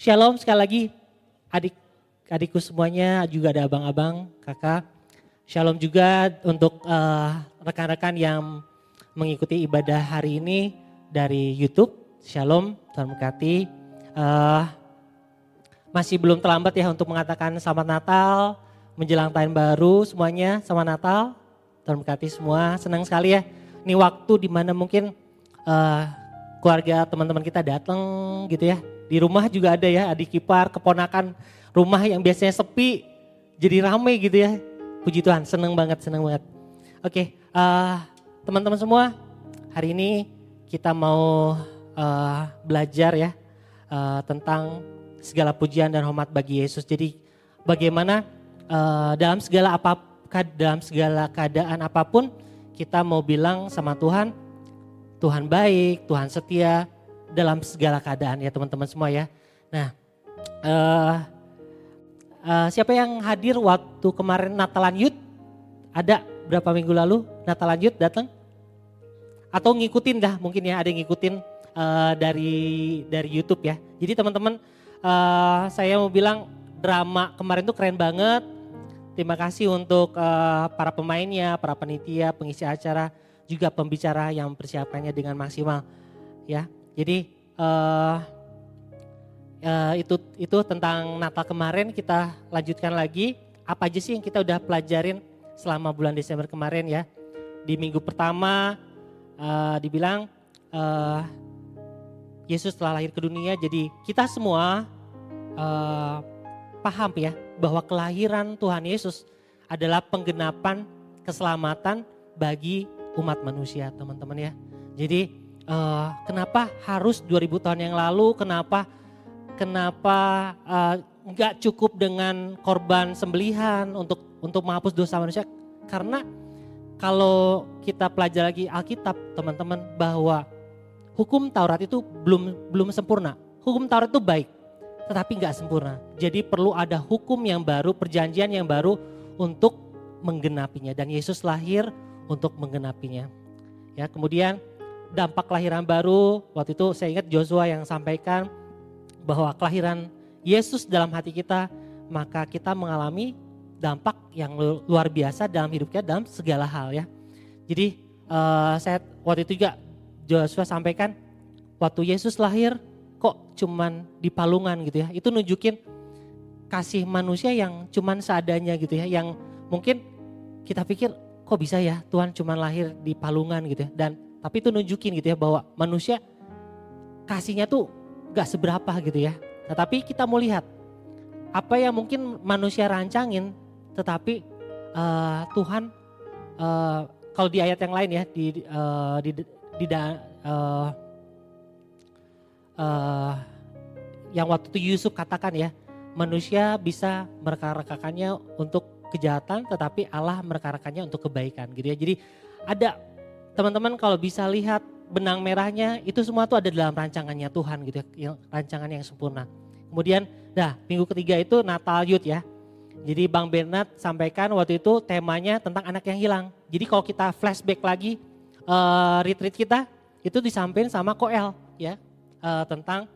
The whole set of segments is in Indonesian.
Shalom sekali lagi adik adikku semuanya juga ada abang-abang, kakak. Shalom juga untuk uh, rekan-rekan yang mengikuti ibadah hari ini dari YouTube. Shalom, Tuhan memberkati. Uh, masih belum terlambat ya untuk mengatakan selamat Natal, menjelang tahun baru semuanya, selamat Natal. Tuhan memberkati semua, senang sekali ya. Ini waktu di mana mungkin uh, keluarga teman-teman kita datang gitu ya. Di rumah juga ada ya adik kipar, keponakan rumah yang biasanya sepi jadi ramai gitu ya. Puji Tuhan, senang banget, senang banget. Oke, uh, teman-teman semua, hari ini kita mau uh, belajar ya uh, tentang segala pujian dan hormat bagi Yesus. Jadi bagaimana uh, dalam segala apa dalam segala keadaan apa pun kita mau bilang sama Tuhan, Tuhan baik, Tuhan setia dalam segala keadaan ya teman-teman semua ya. Nah, uh, uh, siapa yang hadir waktu kemarin Natalan Youth? Ada berapa minggu lalu Natalan Youth datang? Atau ngikutin dah mungkin ya ada yang ngikutin uh, dari dari YouTube ya. Jadi teman-teman uh, saya mau bilang drama kemarin tuh keren banget Terima kasih untuk uh, para pemainnya, para penitia, pengisi acara, juga pembicara yang mempersiapkannya dengan maksimal. Ya, jadi uh, uh, itu itu tentang Natal kemarin kita lanjutkan lagi. Apa aja sih yang kita udah pelajarin selama bulan Desember kemarin ya? Di minggu pertama uh, dibilang uh, Yesus telah lahir ke dunia, jadi kita semua uh, paham ya bahwa kelahiran Tuhan Yesus adalah penggenapan keselamatan bagi umat manusia teman-teman ya. Jadi uh, kenapa harus 2000 tahun yang lalu, kenapa kenapa uh, nggak cukup dengan korban sembelihan untuk untuk menghapus dosa manusia? Karena kalau kita pelajari lagi Alkitab teman-teman bahwa hukum Taurat itu belum belum sempurna. Hukum Taurat itu baik, tetapi nggak sempurna. Jadi perlu ada hukum yang baru, perjanjian yang baru untuk menggenapinya. Dan Yesus lahir untuk menggenapinya. Ya, kemudian dampak kelahiran baru, waktu itu saya ingat Joshua yang sampaikan bahwa kelahiran Yesus dalam hati kita, maka kita mengalami dampak yang luar biasa dalam hidup kita dalam segala hal ya. Jadi uh, saya waktu itu juga Joshua sampaikan waktu Yesus lahir kok cuman di palungan gitu ya. Itu nunjukin kasih manusia yang cuman seadanya gitu ya. Yang mungkin kita pikir kok bisa ya Tuhan cuman lahir di palungan gitu ya. Dan tapi itu nunjukin gitu ya bahwa manusia kasihnya tuh gak seberapa gitu ya. Tetapi kita mau lihat apa yang mungkin manusia rancangin tetapi uh, Tuhan uh, kalau di ayat yang lain ya di uh, di, di, di uh, uh, yang waktu itu Yusuf katakan ya, manusia bisa mereka-rekakannya untuk kejahatan tetapi Allah mereka-rekakannya untuk kebaikan gitu ya. Jadi ada teman-teman kalau bisa lihat benang merahnya itu semua tuh ada dalam rancangannya Tuhan gitu ya, rancangan yang sempurna. Kemudian dah minggu ketiga itu Natal Youth ya. Jadi Bang Bernard sampaikan waktu itu temanya tentang anak yang hilang. Jadi kalau kita flashback lagi uh, retreat kita itu disampaikan sama Koel ya uh, tentang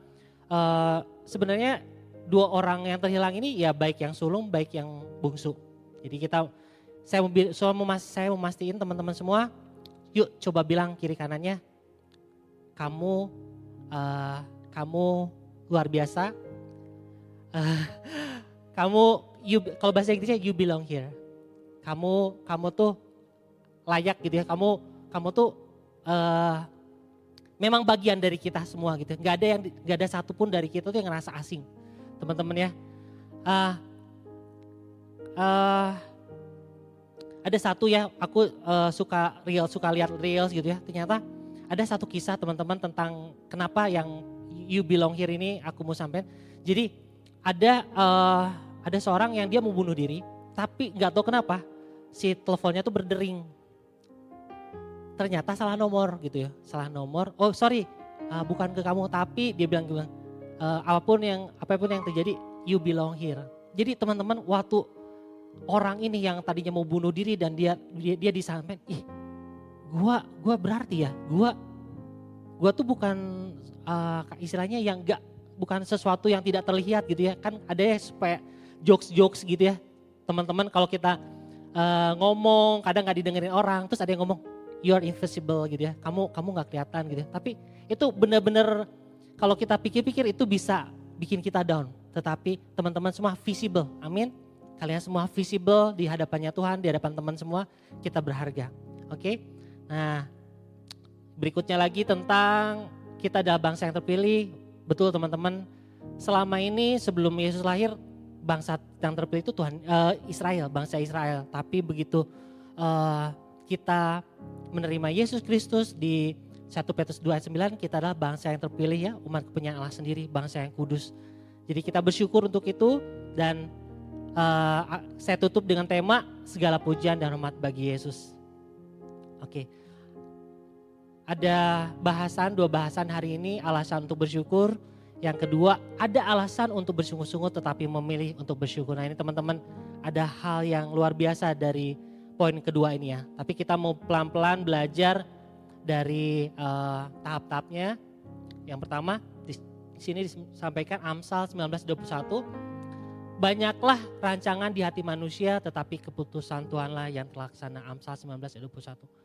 uh, sebenarnya dua orang yang terhilang ini ya baik yang sulung baik yang bungsu. Jadi kita saya saya memastikan teman-teman semua, yuk coba bilang kiri kanannya, kamu uh, kamu luar biasa, uh, kamu you, kalau bahasa Inggrisnya you belong here, kamu kamu tuh layak gitu ya, kamu kamu tuh uh, memang bagian dari kita semua gitu. Gak ada yang gak ada satupun dari kita tuh yang ngerasa asing, teman-teman ya. Uh, uh, ada satu ya, aku uh, suka real suka lihat reels gitu ya. Ternyata ada satu kisah teman-teman tentang kenapa yang you belong here ini aku mau sampein. Jadi ada uh, ada seorang yang dia mau bunuh diri, tapi nggak tahu kenapa si teleponnya tuh berdering ternyata salah nomor gitu ya, salah nomor. Oh sorry, uh, bukan ke kamu tapi dia bilang gimana? Uh, apa pun yang apa pun yang terjadi, you belong here. Jadi teman-teman waktu orang ini yang tadinya mau bunuh diri dan dia dia, dia disampaikan, ih, gua gua berarti ya, gua gua tuh bukan uh, istilahnya yang gak bukan sesuatu yang tidak terlihat gitu ya. Kan ada ya supaya jokes-jokes gitu ya. Teman-teman kalau kita uh, ngomong kadang nggak didengerin orang, terus ada yang ngomong you are invisible gitu ya. Kamu kamu nggak kelihatan gitu. Ya. Tapi itu benar-benar kalau kita pikir-pikir itu bisa bikin kita down. Tetapi teman-teman semua visible. Amin. Kalian semua visible di hadapannya Tuhan, di hadapan teman semua, kita berharga. Oke. Okay? Nah, berikutnya lagi tentang kita adalah bangsa yang terpilih. Betul teman-teman, selama ini sebelum Yesus lahir, bangsa yang terpilih itu Tuhan uh, Israel, bangsa Israel. Tapi begitu uh, kita menerima Yesus Kristus di 1 Petrus 2 ayat 9 kita adalah bangsa yang terpilih ya, umat kepunyaan Allah sendiri, bangsa yang kudus. Jadi kita bersyukur untuk itu dan uh, saya tutup dengan tema segala pujian dan hormat bagi Yesus. Oke. Okay. Ada bahasan, dua bahasan hari ini alasan untuk bersyukur. Yang kedua, ada alasan untuk bersungguh-sungguh tetapi memilih untuk bersyukur. Nah ini teman-teman ada hal yang luar biasa dari poin kedua ini ya. Tapi kita mau pelan-pelan belajar dari uh, tahap-tahapnya. Yang pertama di sini disampaikan Amsal 1921. Banyaklah rancangan di hati manusia tetapi keputusan Tuhanlah yang terlaksana. Amsal 1921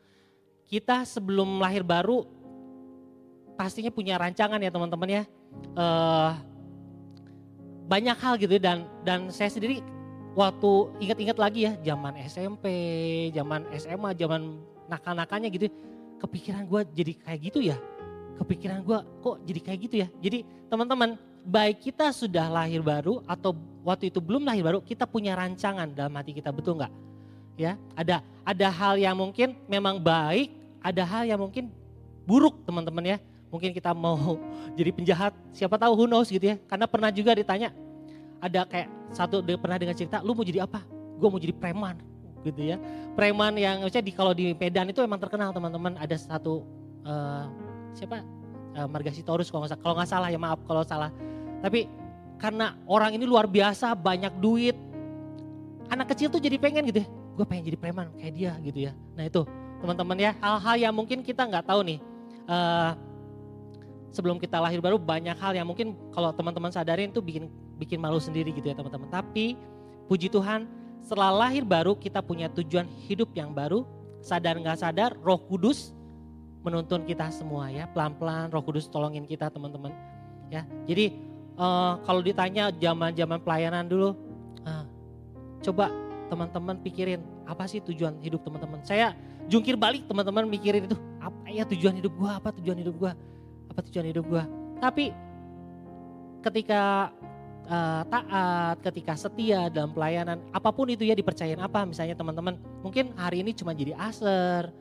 kita sebelum lahir baru pastinya punya rancangan ya teman-teman ya. Uh, banyak hal gitu ya, dan dan saya sendiri waktu ingat-ingat lagi ya zaman SMP, zaman SMA, zaman nakal-nakalnya gitu, kepikiran gue jadi kayak gitu ya. Kepikiran gue kok jadi kayak gitu ya. Jadi teman-teman baik kita sudah lahir baru atau waktu itu belum lahir baru kita punya rancangan dalam hati kita betul nggak? Ya ada ada hal yang mungkin memang baik ada hal yang mungkin buruk teman-teman ya. Mungkin kita mau jadi penjahat, siapa tahu who knows gitu ya. Karena pernah juga ditanya, ada kayak satu pernah dengan cerita, lu mau jadi apa? Gue mau jadi preman gitu ya. Preman yang misalnya di kalau di Medan itu emang terkenal teman-teman. Ada satu uh, siapa? Uh, kalau nggak salah ya maaf kalau salah. Tapi karena orang ini luar biasa, banyak duit. Anak kecil tuh jadi pengen gitu ya. Gue pengen jadi preman kayak dia gitu ya. Nah itu teman-teman ya. Hal-hal yang mungkin kita nggak tahu nih. Uh, sebelum kita lahir baru banyak hal yang mungkin kalau teman-teman sadarin itu bikin bikin malu sendiri gitu ya teman-teman. Tapi puji Tuhan setelah lahir baru kita punya tujuan hidup yang baru. Sadar nggak sadar roh kudus menuntun kita semua ya. Pelan-pelan roh kudus tolongin kita teman-teman. Ya, jadi uh, kalau ditanya zaman-zaman pelayanan dulu, uh, coba teman-teman pikirin apa sih tujuan hidup teman-teman. Saya jungkir balik teman-teman mikirin itu apa ya tujuan hidup gua? Apa tujuan hidup gua? Apa tujuan hidup gua? Tapi ketika uh, taat ketika setia dalam pelayanan apa pun itu ya dipercayain apa misalnya teman-teman mungkin hari ini cuma jadi aser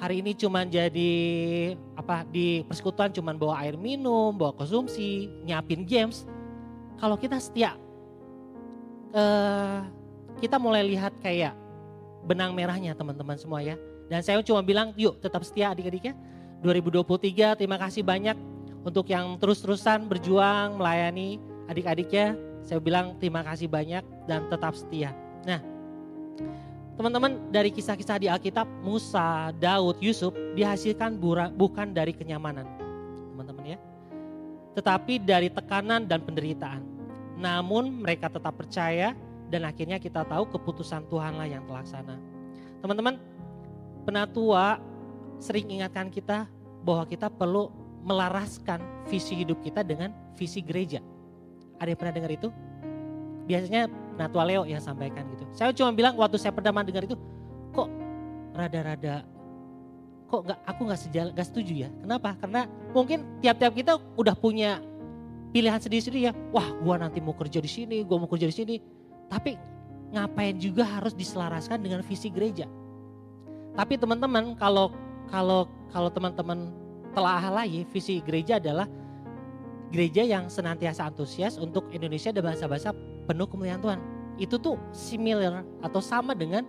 hari ini cuma jadi apa di persekutuan cuma bawa air minum bawa konsumsi nyiapin games kalau kita setia uh, kita mulai lihat kayak benang merahnya teman-teman semua ya dan saya cuma bilang yuk tetap setia adik-adiknya. 2023 terima kasih banyak untuk yang terus-terusan berjuang melayani adik-adiknya. Saya bilang terima kasih banyak dan tetap setia. Nah teman-teman dari kisah-kisah di Alkitab Musa, Daud, Yusuf dihasilkan bukan dari kenyamanan. Teman-teman ya. Tetapi dari tekanan dan penderitaan. Namun mereka tetap percaya dan akhirnya kita tahu keputusan Tuhanlah yang terlaksana. Teman-teman, penatua sering ingatkan kita bahwa kita perlu melaraskan visi hidup kita dengan visi gereja. Ada yang pernah dengar itu? Biasanya penatua Leo yang sampaikan gitu. Saya cuma bilang waktu saya pertama dengar itu, kok rada-rada, kok nggak aku nggak sejalan, nggak setuju ya. Kenapa? Karena mungkin tiap-tiap kita udah punya pilihan sendiri-sendiri ya. Wah, gua nanti mau kerja di sini, gua mau kerja di sini. Tapi ngapain juga harus diselaraskan dengan visi gereja? Tapi teman-teman kalau kalau kalau teman-teman telah lagi visi gereja adalah gereja yang senantiasa antusias untuk Indonesia dan bahasa-bahasa penuh kemuliaan Tuhan. Itu tuh similar atau sama dengan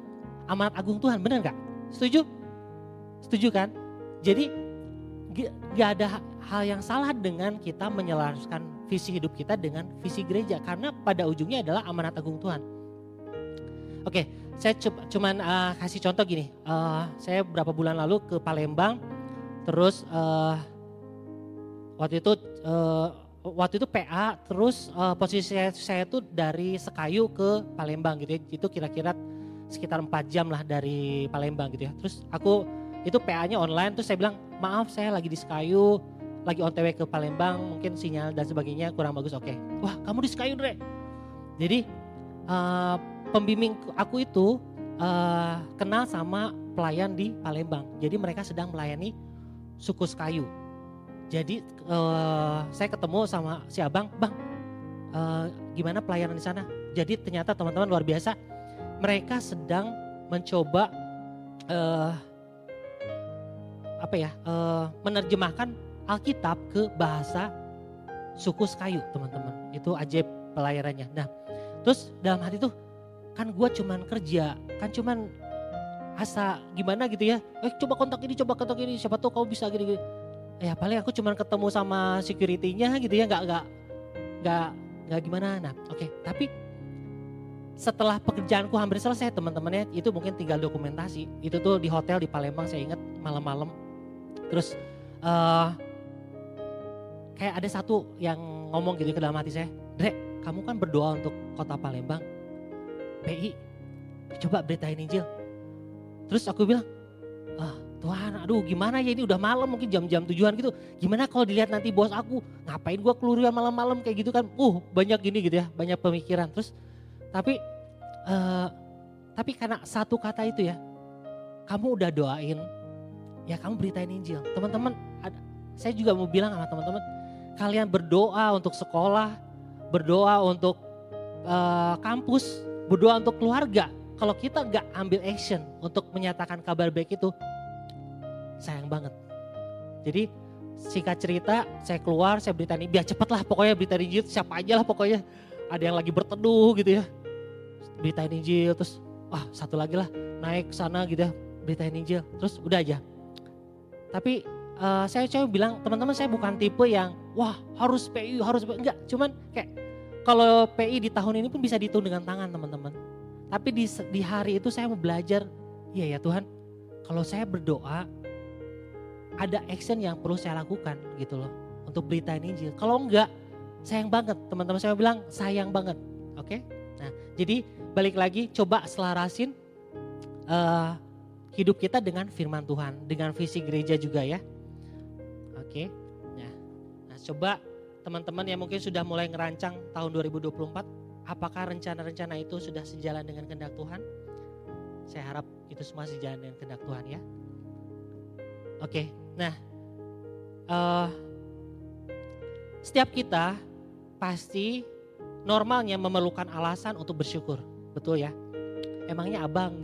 amanat agung Tuhan, benar nggak? Setuju? Setuju kan? Jadi gak ada hal yang salah dengan kita menyelaraskan visi hidup kita dengan visi gereja karena pada ujungnya adalah amanat agung Tuhan. Oke, saya cuman uh, kasih contoh gini. Uh, saya beberapa bulan lalu ke Palembang, terus uh, waktu itu uh, waktu itu PA terus uh, posisi saya, tuh dari Sekayu ke Palembang gitu ya. Itu kira-kira sekitar 4 jam lah dari Palembang gitu ya. Terus aku itu PA-nya online terus saya bilang, "Maaf, saya lagi di Sekayu, lagi on TW ke Palembang, mungkin sinyal dan sebagainya kurang bagus." Oke. Okay. Wah, kamu di Sekayu, Dre. Jadi uh, pembimbing aku itu uh, kenal sama pelayan di Palembang. Jadi mereka sedang melayani suku Sekayu jadi uh, saya ketemu sama si abang, bang uh, gimana pelayanan di sana? Jadi ternyata teman-teman luar biasa, mereka sedang mencoba uh, apa ya, uh, menerjemahkan Alkitab ke bahasa suku Sekayu teman-teman. Itu ajaib pelayanannya. Nah terus dalam hati tuh kan gue cuman kerja, kan cuman asa gimana gitu ya. Eh coba kontak ini, coba kontak ini, siapa tahu kau bisa gini-gini ya paling aku cuma ketemu sama security-nya gitu ya nggak nggak nggak nggak gimana. Nah oke okay. tapi setelah pekerjaanku hampir selesai teman-temannya itu mungkin tinggal dokumentasi. Itu tuh di hotel di Palembang saya ingat malam-malam. Terus uh, kayak ada satu yang ngomong gitu ke dalam hati saya Dre kamu kan berdoa untuk kota Palembang. PI coba beritain Injil. Terus aku bilang Tuhan aduh gimana ya ini udah malam mungkin jam-jam tujuan gitu. Gimana kalau dilihat nanti bos aku ngapain gue keluar malam-malam kayak gitu kan. Uh banyak gini gitu ya banyak pemikiran. Terus tapi uh, tapi karena satu kata itu ya kamu udah doain ya kamu beritain Injil. Teman-teman saya juga mau bilang sama teman-teman kalian berdoa untuk sekolah, berdoa untuk uh, kampus, berdoa untuk keluarga. Kalau kita nggak ambil action untuk menyatakan kabar baik itu, sayang banget. Jadi singkat cerita saya keluar saya berita ini biar cepet lah pokoknya berita Injil siapa aja lah pokoknya. Ada yang lagi berteduh gitu ya. Berita Injil terus wah satu lagi lah naik sana gitu ya. Berita Injil terus udah aja. Tapi uh, saya coba bilang teman-teman saya bukan tipe yang wah harus PI harus PI. enggak cuman kayak kalau PI di tahun ini pun bisa dihitung dengan tangan teman-teman. Tapi di, di hari itu saya mau belajar iya ya Tuhan. Kalau saya berdoa ada action yang perlu saya lakukan gitu loh untuk beritain Injil. Kalau enggak, sayang banget. Teman-teman saya bilang sayang banget. Oke? Okay? Nah, jadi balik lagi coba selarasin uh, hidup kita dengan firman Tuhan, dengan visi gereja juga ya. Oke. Okay? Nah, nah, coba teman-teman yang mungkin sudah mulai ngerancang tahun 2024, apakah rencana-rencana itu sudah sejalan dengan kehendak Tuhan? Saya harap itu semua sejalan dengan kehendak Tuhan ya. Oke. Nah, uh, setiap kita pasti normalnya memerlukan alasan untuk bersyukur, betul ya? Emangnya abang?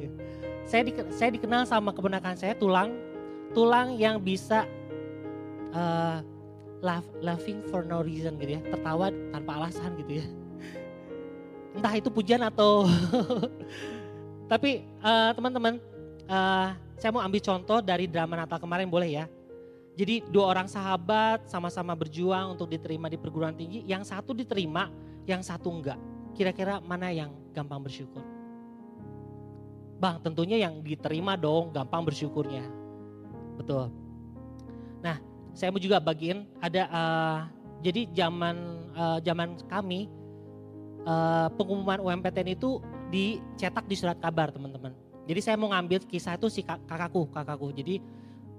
Saya di, saya dikenal sama kebenakan saya tulang, tulang yang bisa uh, laugh, laughing for no reason gitu ya, tertawa tanpa alasan gitu ya. Entah itu pujian atau, tapi uh, teman-teman, uh, saya mau ambil contoh dari drama Natal kemarin boleh ya? Jadi dua orang sahabat sama-sama berjuang untuk diterima di perguruan tinggi. Yang satu diterima, yang satu enggak. Kira-kira mana yang gampang bersyukur? Bang, tentunya yang diterima dong gampang bersyukurnya. Betul. Nah, saya mau juga bagiin ada uh, jadi zaman uh, zaman kami uh, pengumuman UMPTN itu dicetak di surat kabar teman-teman. Jadi saya mau ngambil kisah itu si kakakku, kakakku. Jadi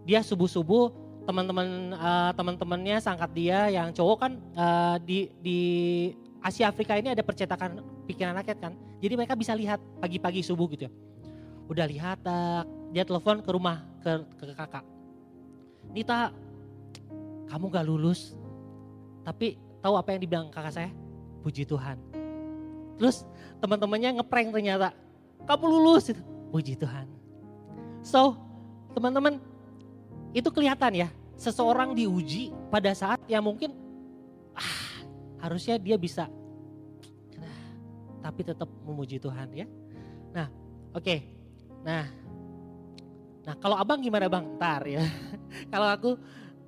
dia subuh-subuh teman-teman uh, teman-temannya sangkat dia yang cowok kan uh, di di Asia Afrika ini ada percetakan pikiran rakyat kan. Jadi mereka bisa lihat pagi-pagi subuh gitu ya. Udah lihat uh, dia telepon ke rumah ke, ke kakak. Nita, kamu gak lulus. Tapi tahu apa yang dibilang kakak saya? Puji Tuhan. Terus teman-temannya ngeprank ternyata. Kamu lulus. Puji Tuhan. So, teman-teman itu kelihatan ya, seseorang diuji pada saat yang mungkin ah, harusnya dia bisa nah, tapi tetap memuji Tuhan ya. Nah, oke. Okay. Nah, nah kalau abang gimana bang? Ntar ya. kalau aku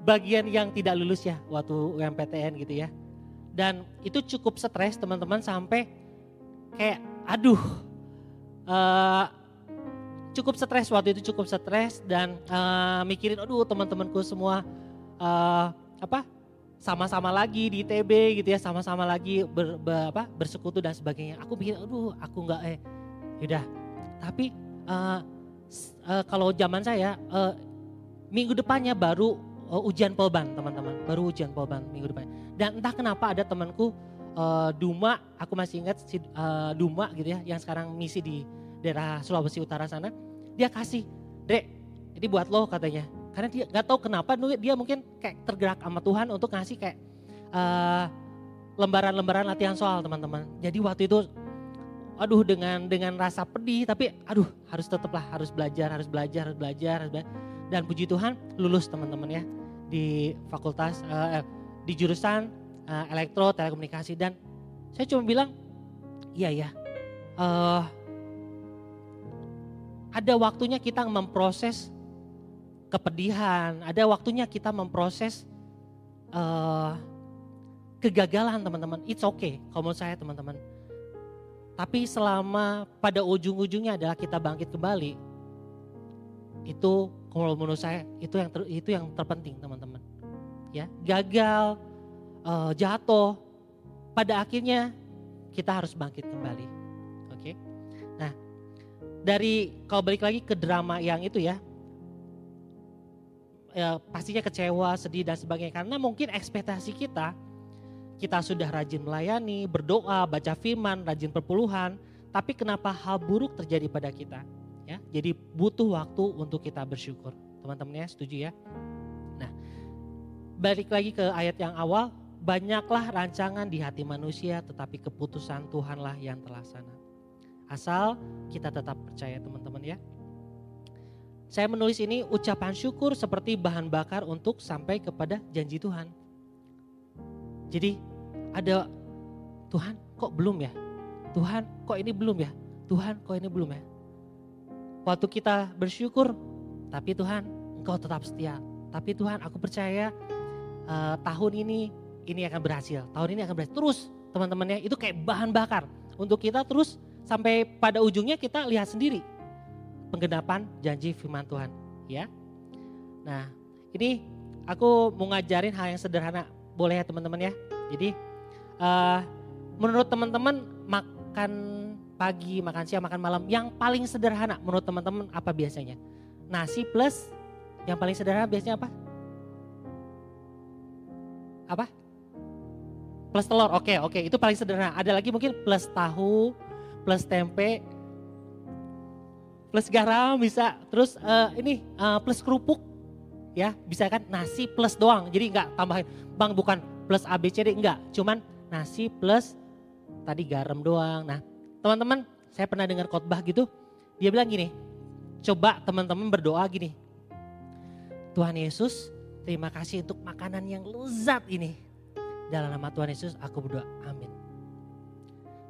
bagian yang tidak lulus ya waktu UMPTN gitu ya. Dan itu cukup stres teman-teman sampai kayak aduh uh, cukup stres waktu itu cukup stres dan uh, mikirin aduh teman-temanku semua uh, apa sama-sama lagi di ITB gitu ya, sama-sama lagi ber, ber, apa, bersekutu dan sebagainya. Aku pikir, aduh aku nggak eh, yaudah. Tapi uh, uh, kalau zaman saya uh, minggu depannya baru uh, ujian polban teman-teman, baru ujian polban minggu depan. Dan entah kenapa ada temanku uh, Duma, aku masih ingat si uh, Duma gitu ya, yang sekarang misi di daerah Sulawesi Utara sana, dia kasih, dek, ini buat lo katanya karena dia nggak tahu kenapa dia mungkin kayak tergerak sama Tuhan untuk ngasih kayak lembaran lembaran-lembaran latihan soal teman-teman. Jadi waktu itu aduh dengan dengan rasa pedih tapi aduh harus tetaplah harus belajar harus belajar harus belajar harus belajar dan puji Tuhan lulus teman-teman ya di fakultas uh, di jurusan uh, elektro telekomunikasi dan saya cuma bilang iya ya uh, ada waktunya kita memproses kepedihan, ada waktunya kita memproses uh, kegagalan teman-teman. It's okay kalau menurut saya teman-teman. Tapi selama pada ujung-ujungnya adalah kita bangkit kembali, itu kalau menurut saya itu yang ter, itu yang terpenting teman-teman. Ya, gagal, uh, jatuh, pada akhirnya kita harus bangkit kembali. Dari kalau balik lagi ke drama yang itu ya, ya, pastinya kecewa, sedih dan sebagainya. Karena mungkin ekspektasi kita, kita sudah rajin melayani, berdoa, baca firman, rajin perpuluhan. Tapi kenapa hal buruk terjadi pada kita? Ya, jadi butuh waktu untuk kita bersyukur. Teman-teman ya, setuju ya? Nah, balik lagi ke ayat yang awal, banyaklah rancangan di hati manusia, tetapi keputusan Tuhanlah yang terlaksana. Asal kita tetap percaya teman-teman ya. Saya menulis ini ucapan syukur seperti bahan bakar untuk sampai kepada janji Tuhan. Jadi ada Tuhan kok belum ya? Tuhan kok ini belum ya? Tuhan kok ini belum ya? Waktu kita bersyukur, tapi Tuhan engkau tetap setia. Tapi Tuhan aku percaya uh, tahun ini ini akan berhasil. Tahun ini akan berhasil. Terus teman-temannya itu kayak bahan bakar untuk kita terus sampai pada ujungnya kita lihat sendiri penggenapan janji firman Tuhan, ya. Nah, ini aku mau ngajarin hal yang sederhana, boleh ya teman-teman ya. Jadi uh, menurut teman-teman makan pagi, makan siang, makan malam yang paling sederhana menurut teman-teman apa biasanya? Nasi plus yang paling sederhana biasanya apa? Apa? Plus telur, oke oke itu paling sederhana. Ada lagi mungkin plus tahu, plus tempe, plus garam bisa, terus uh, ini uh, plus kerupuk ya bisa kan? Nasi plus doang jadi nggak tambahin. Bang bukan plus ABCD enggak cuman nasi plus tadi garam doang. Nah teman-teman saya pernah dengar khotbah gitu. Dia bilang gini coba teman-teman berdoa gini. Tuhan Yesus terima kasih untuk makanan yang lezat ini. Dalam nama Tuhan Yesus aku berdoa. Amin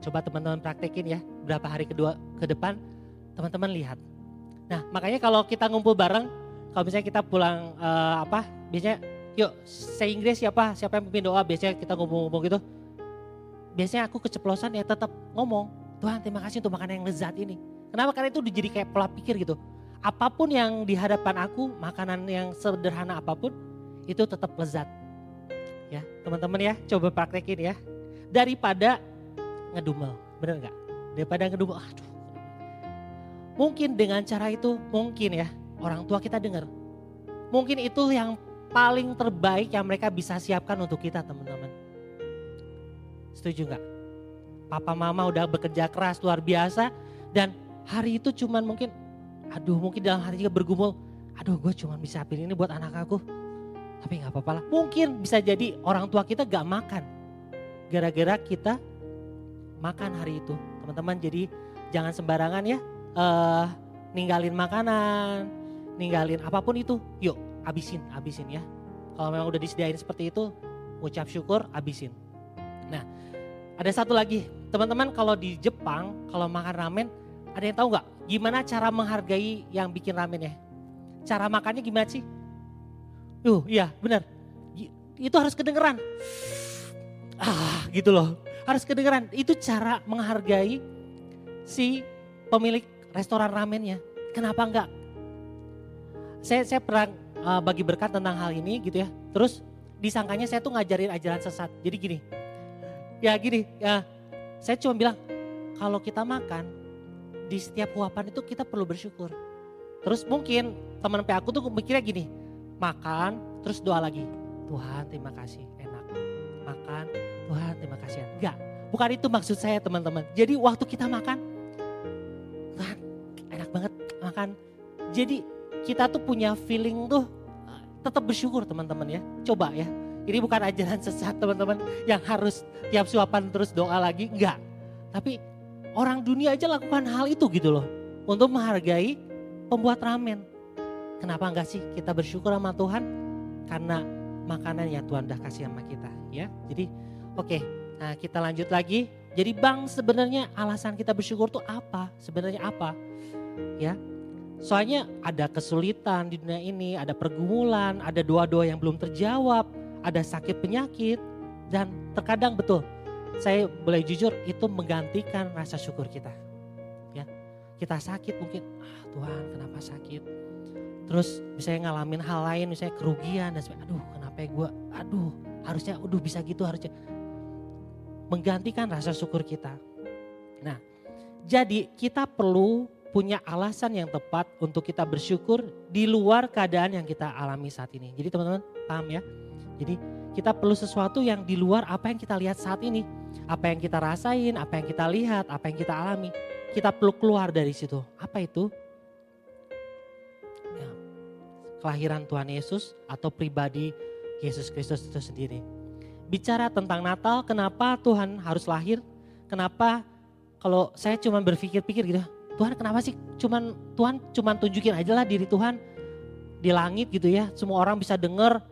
coba teman-teman praktekin ya berapa hari kedua ke depan teman-teman lihat. Nah makanya kalau kita ngumpul bareng, kalau misalnya kita pulang uh, apa, biasanya yuk say Inggris siapa, siapa yang pimpin doa, biasanya kita ngomong-ngomong gitu. Biasanya aku keceplosan ya tetap ngomong, Tuhan terima kasih untuk makanan yang lezat ini. Kenapa? Karena itu jadi kayak pola pikir gitu. Apa pun yang di hadapan aku, makanan yang sederhana apa pun, itu tetap lezat. Ya, teman-teman ya, coba praktekin ya. Daripada ngedumel, bener nggak? Daripada ngedumel, aduh Mungkin dengan cara itu, mungkin ya orang tua kita dengar. Mungkin itu yang paling terbaik yang mereka bisa siapkan untuk kita teman-teman. Setuju nggak? Papa mama udah bekerja keras luar biasa dan hari itu cuman mungkin, aduh mungkin dalam hati juga bergumul, aduh gue cuma bisa pilih ini buat anak aku. Tapi nggak apa-apa lah. Mungkin bisa jadi orang tua kita gak makan. Gara-gara kita makan hari itu. Teman-teman jadi jangan sembarangan ya uh, ninggalin makanan, ninggalin apa pun itu, yuk abisin, abisin ya. Kalau memang udah disediain seperti itu, ucap syukur, abisin. Nah, ada satu lagi, teman-teman kalau di Jepang, kalau makan ramen, ada yang tahu nggak gimana cara menghargai yang bikin ramen ya? Cara makannya gimana sih? Yuh, iya benar. Itu harus kedengeran. Ah, gitu loh. Harus kedengeran. Itu cara menghargai si pemilik restoran ramennya. Kenapa enggak? Saya saya pernah uh, bagi berkat tentang hal ini gitu ya. Terus disangkanya saya tuh ngajarin ajaran sesat. Jadi gini, ya gini, ya saya cuma bilang kalau kita makan di setiap huapan itu kita perlu bersyukur. Terus mungkin teman PA aku tuh mikirnya gini, makan terus doa lagi. Tuhan terima kasih enak. Makan Tuhan terima kasih. Enggak, bukan itu maksud saya teman-teman. Jadi waktu kita makan, Tuhan enak banget makan. Jadi kita tuh punya feeling tuh tetap bersyukur teman-teman ya. Coba ya. Ini bukan ajaran sesat teman-teman yang harus tiap suapan terus doa lagi. Enggak. Tapi orang dunia aja lakukan hal itu gitu loh. Untuk menghargai pembuat ramen. Kenapa enggak sih kita bersyukur sama Tuhan? Karena makanan yang Tuhan udah kasih sama kita ya. Jadi oke nah kita lanjut lagi. Jadi bang sebenarnya alasan kita bersyukur tuh apa? Sebenarnya apa? Ya Soalnya ada kesulitan di dunia ini, ada pergumulan, ada doa-doa yang belum terjawab, ada sakit penyakit, dan terkadang betul, saya boleh jujur itu menggantikan rasa syukur kita. Ya, kita sakit mungkin, ah Tuhan kenapa sakit? Terus misalnya ngalamin hal lain, misalnya kerugian dan sebagainya, aduh kenapa ya gue, aduh harusnya, aduh bisa gitu harusnya. Menggantikan rasa syukur kita. Nah, jadi kita perlu punya alasan yang tepat untuk kita bersyukur di luar keadaan yang kita alami saat ini. Jadi teman-teman paham ya? Jadi kita perlu sesuatu yang di luar apa yang kita lihat saat ini. Apa yang kita rasain, apa yang kita lihat, apa yang kita alami. Kita perlu keluar dari situ. Apa itu? Ya, kelahiran Tuhan Yesus atau pribadi Yesus Kristus itu sendiri. Bicara tentang Natal, kenapa Tuhan harus lahir? Kenapa kalau saya cuma berpikir-pikir gitu, Tuhan kenapa sih cuman Tuhan cuman tunjukin aja lah diri Tuhan di langit gitu ya. Semua orang bisa dengar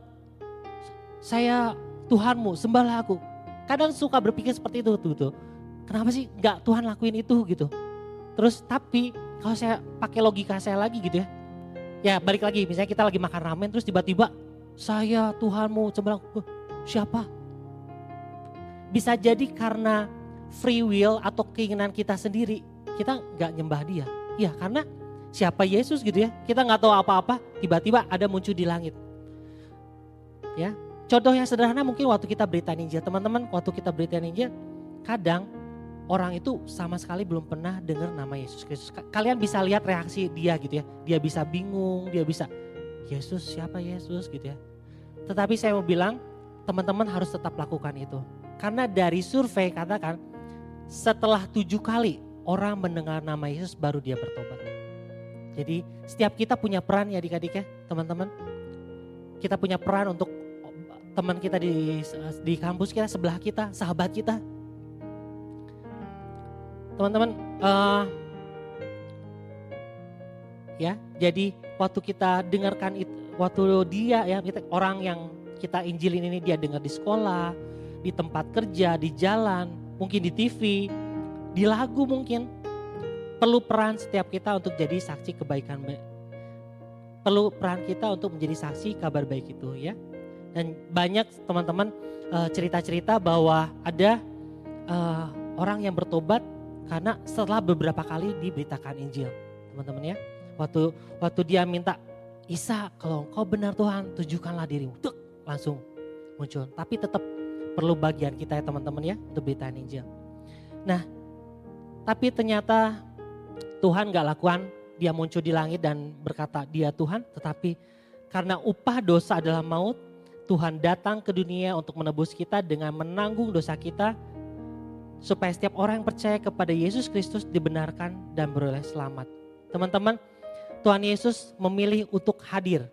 saya Tuhanmu, sembahlah aku. Kadang suka berpikir seperti itu tuh, tuh. Kenapa sih nggak Tuhan lakuin itu gitu. Terus tapi kalau saya pakai logika saya lagi gitu ya. Ya balik lagi misalnya kita lagi makan ramen terus tiba-tiba saya Tuhanmu sembahlah aku. Siapa? Bisa jadi karena free will atau keinginan kita sendiri kita nggak nyembah dia. Iya karena siapa Yesus gitu ya. Kita nggak tahu apa-apa, tiba-tiba ada muncul di langit. Ya, contoh yang sederhana mungkin waktu kita berita Injil, teman-teman waktu kita berita Injil, kadang orang itu sama sekali belum pernah dengar nama Yesus Kristus. Kalian bisa lihat reaksi dia gitu ya. Dia bisa bingung, dia bisa Yesus siapa Yesus gitu ya. Tetapi saya mau bilang teman-teman harus tetap lakukan itu. Karena dari survei katakan setelah tujuh kali orang mendengar nama Yesus baru dia bertobat. Jadi setiap kita punya peran ya adik-adik ya teman-teman. Kita punya peran untuk teman kita di di kampus kita, sebelah kita, sahabat kita. Teman-teman, uh, ya jadi waktu kita dengarkan itu, waktu dia ya kita, orang yang kita injilin ini dia dengar di sekolah, di tempat kerja, di jalan, mungkin di TV, di lagu mungkin. Perlu peran setiap kita untuk jadi saksi kebaikan. Perlu peran kita untuk menjadi saksi kabar baik itu ya. Dan banyak teman-teman uh, cerita-cerita bahwa ada uh, orang yang bertobat karena setelah beberapa kali diberitakan Injil. Teman-teman ya. Waktu waktu dia minta Isa kalau engkau benar Tuhan tunjukkanlah dirimu. Tuk, langsung muncul. Tapi tetap perlu bagian kita ya teman-teman ya untuk beritain Injil. Nah tapi ternyata Tuhan gak lakukan, dia muncul di langit dan berkata dia Tuhan. Tetapi karena upah dosa adalah maut, Tuhan datang ke dunia untuk menebus kita dengan menanggung dosa kita. Supaya setiap orang yang percaya kepada Yesus Kristus dibenarkan dan beroleh selamat. Teman-teman, Tuhan Yesus memilih untuk hadir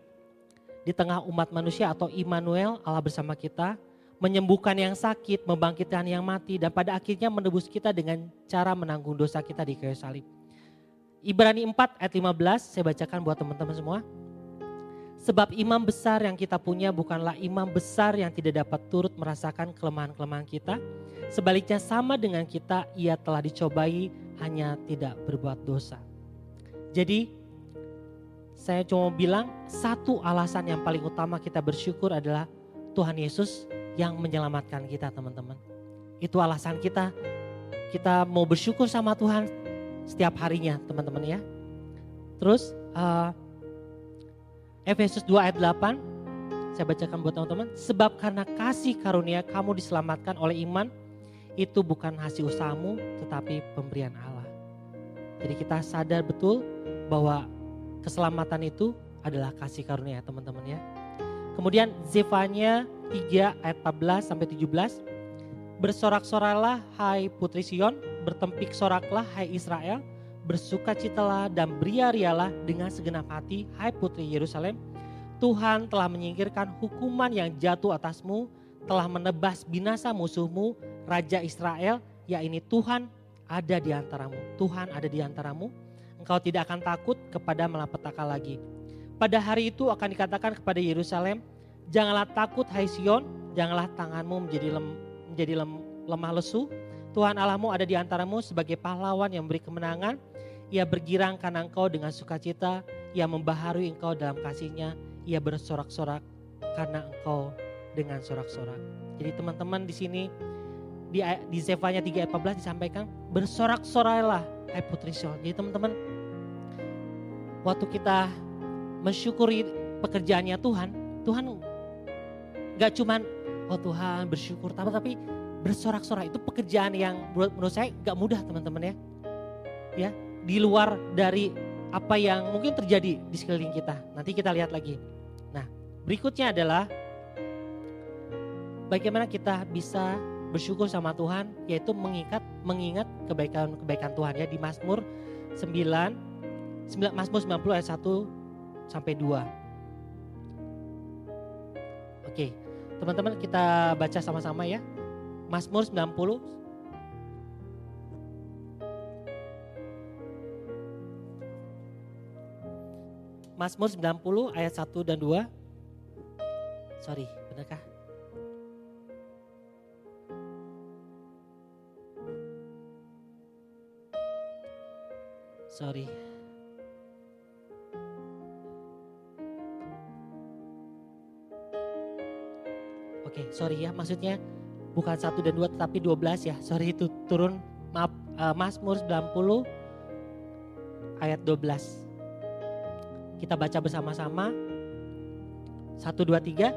di tengah umat manusia atau Immanuel Allah bersama kita menyembuhkan yang sakit, membangkitkan yang mati, dan pada akhirnya menebus kita dengan cara menanggung dosa kita di kayu salib. Ibrani 4 ayat 15, saya bacakan buat teman-teman semua. Sebab imam besar yang kita punya bukanlah imam besar yang tidak dapat turut merasakan kelemahan-kelemahan kita. Sebaliknya sama dengan kita, ia telah dicobai hanya tidak berbuat dosa. Jadi saya cuma bilang satu alasan yang paling utama kita bersyukur adalah Tuhan Yesus yang menyelamatkan kita teman-teman. Itu alasan kita, kita mau bersyukur sama Tuhan setiap harinya teman-teman ya. Terus uh, Efesus 2 ayat 8, Saya bacakan buat teman-teman. Sebab karena kasih karunia kamu diselamatkan oleh iman, itu bukan hasil usahamu tetapi pemberian Allah. Jadi kita sadar betul bahwa keselamatan itu adalah kasih karunia teman-teman ya. Kemudian Zefanya 3 ayat 14 sampai 17. Bersorak-soralah hai putri Sion, bertempik soraklah hai Israel, bersukacitalah dan beriarialah dengan segenap hati hai putri Yerusalem. Tuhan telah menyingkirkan hukuman yang jatuh atasmu, telah menebas binasa musuhmu, Raja Israel, yakni Tuhan ada di antaramu. Tuhan ada di antaramu. Engkau tidak akan takut kepada malapetaka lagi. Pada hari itu akan dikatakan kepada Yerusalem, janganlah takut hai Sion, janganlah tanganmu menjadi lem, menjadi lem, lemah lesu. Tuhan Allahmu ada di antaramu sebagai pahlawan yang memberi kemenangan. Ia bergirang karena engkau dengan sukacita, ia membaharui engkau dalam kasihnya, ia bersorak-sorak karena engkau dengan sorak-sorak. Jadi teman-teman di sini di, di Zefanya 3 ayat 14 disampaikan bersorak-sorailah hai putri Sion. Jadi teman-teman waktu kita mensyukuri pekerjaannya Tuhan, Tuhan gak cuman oh Tuhan bersyukur tapi tapi bersorak-sorak itu pekerjaan yang menurut, saya gak mudah teman-teman ya. Ya, di luar dari apa yang mungkin terjadi di sekeliling kita. Nanti kita lihat lagi. Nah, berikutnya adalah bagaimana kita bisa bersyukur sama Tuhan yaitu mengikat mengingat kebaikan-kebaikan Tuhan ya di Mazmur 9 9 Mazmur 90 ayat 1 sampai 2. Oke, teman-teman kita baca sama-sama ya. Mazmur 90 Mazmur 90 ayat 1 dan 2. Sorry, benarkah? Sorry. Oke, sorry ya, maksudnya bukan 1 dan 2 tetapi 12 ya. Sorry itu turun maaf uh, Mazmur 90 ayat 12. Kita baca bersama-sama. Satu, dua, tiga.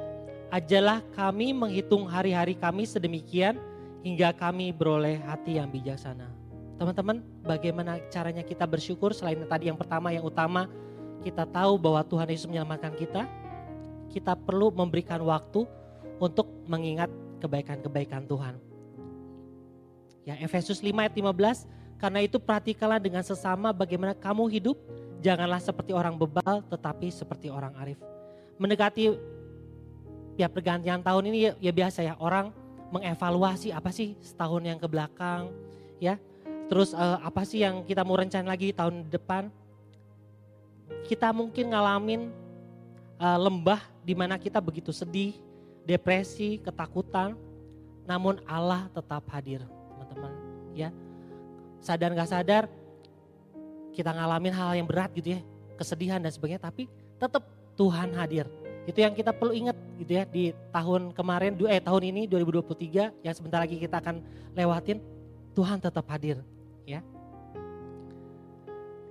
Ajalah kami menghitung hari-hari kami sedemikian hingga kami beroleh hati yang bijaksana. Teman-teman, bagaimana caranya kita bersyukur selain tadi yang pertama, yang utama, kita tahu bahwa Tuhan Yesus menyelamatkan kita. Kita perlu memberikan waktu untuk mengingat kebaikan-kebaikan Tuhan. Ya, Efesus 5 ayat 15, karena itu perhatikanlah dengan sesama bagaimana kamu hidup Janganlah seperti orang bebal tetapi seperti orang arif. Mendekati ya pergantian tahun ini ya, ya biasa ya orang mengevaluasi apa sih setahun yang ke belakang ya. Terus uh, apa sih yang kita mau rencana lagi tahun depan. Kita mungkin ngalamin uh, lembah di mana kita begitu sedih, depresi, ketakutan. Namun Allah tetap hadir teman-teman ya. Sadar gak sadar kita ngalamin hal yang berat gitu ya, kesedihan dan sebagainya, tapi tetap Tuhan hadir. Itu yang kita perlu ingat gitu ya di tahun kemarin, eh tahun ini 2023 yang sebentar lagi kita akan lewatin, Tuhan tetap hadir ya.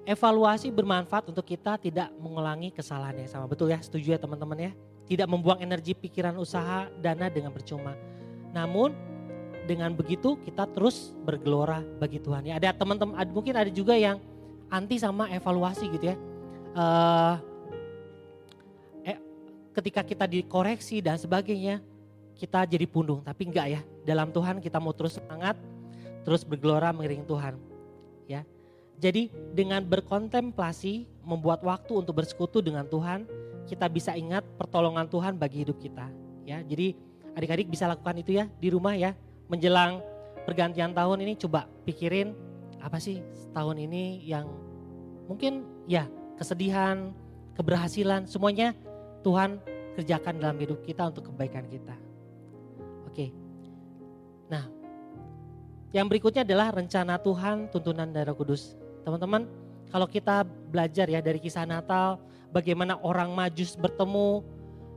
Evaluasi bermanfaat untuk kita tidak mengulangi kesalahan yang sama. Betul ya, setuju ya teman-teman ya. Tidak membuang energi pikiran usaha dana dengan percuma. Namun dengan begitu kita terus bergelora bagi Tuhan. Ya ada teman-teman, mungkin ada juga yang anti sama evaluasi gitu ya. Uh, eh, ketika kita dikoreksi dan sebagainya, kita jadi pundung. Tapi enggak ya, dalam Tuhan kita mau terus semangat, terus bergelora mengiring Tuhan. Ya, jadi dengan berkontemplasi, membuat waktu untuk bersekutu dengan Tuhan, kita bisa ingat pertolongan Tuhan bagi hidup kita. Ya, jadi adik-adik bisa lakukan itu ya di rumah ya, menjelang pergantian tahun ini coba pikirin apa sih tahun ini yang mungkin ya kesedihan, keberhasilan, semuanya Tuhan kerjakan dalam hidup kita untuk kebaikan kita. Oke. Nah, yang berikutnya adalah rencana Tuhan, tuntunan darah kudus. Teman-teman, kalau kita belajar ya dari kisah Natal, bagaimana orang majus bertemu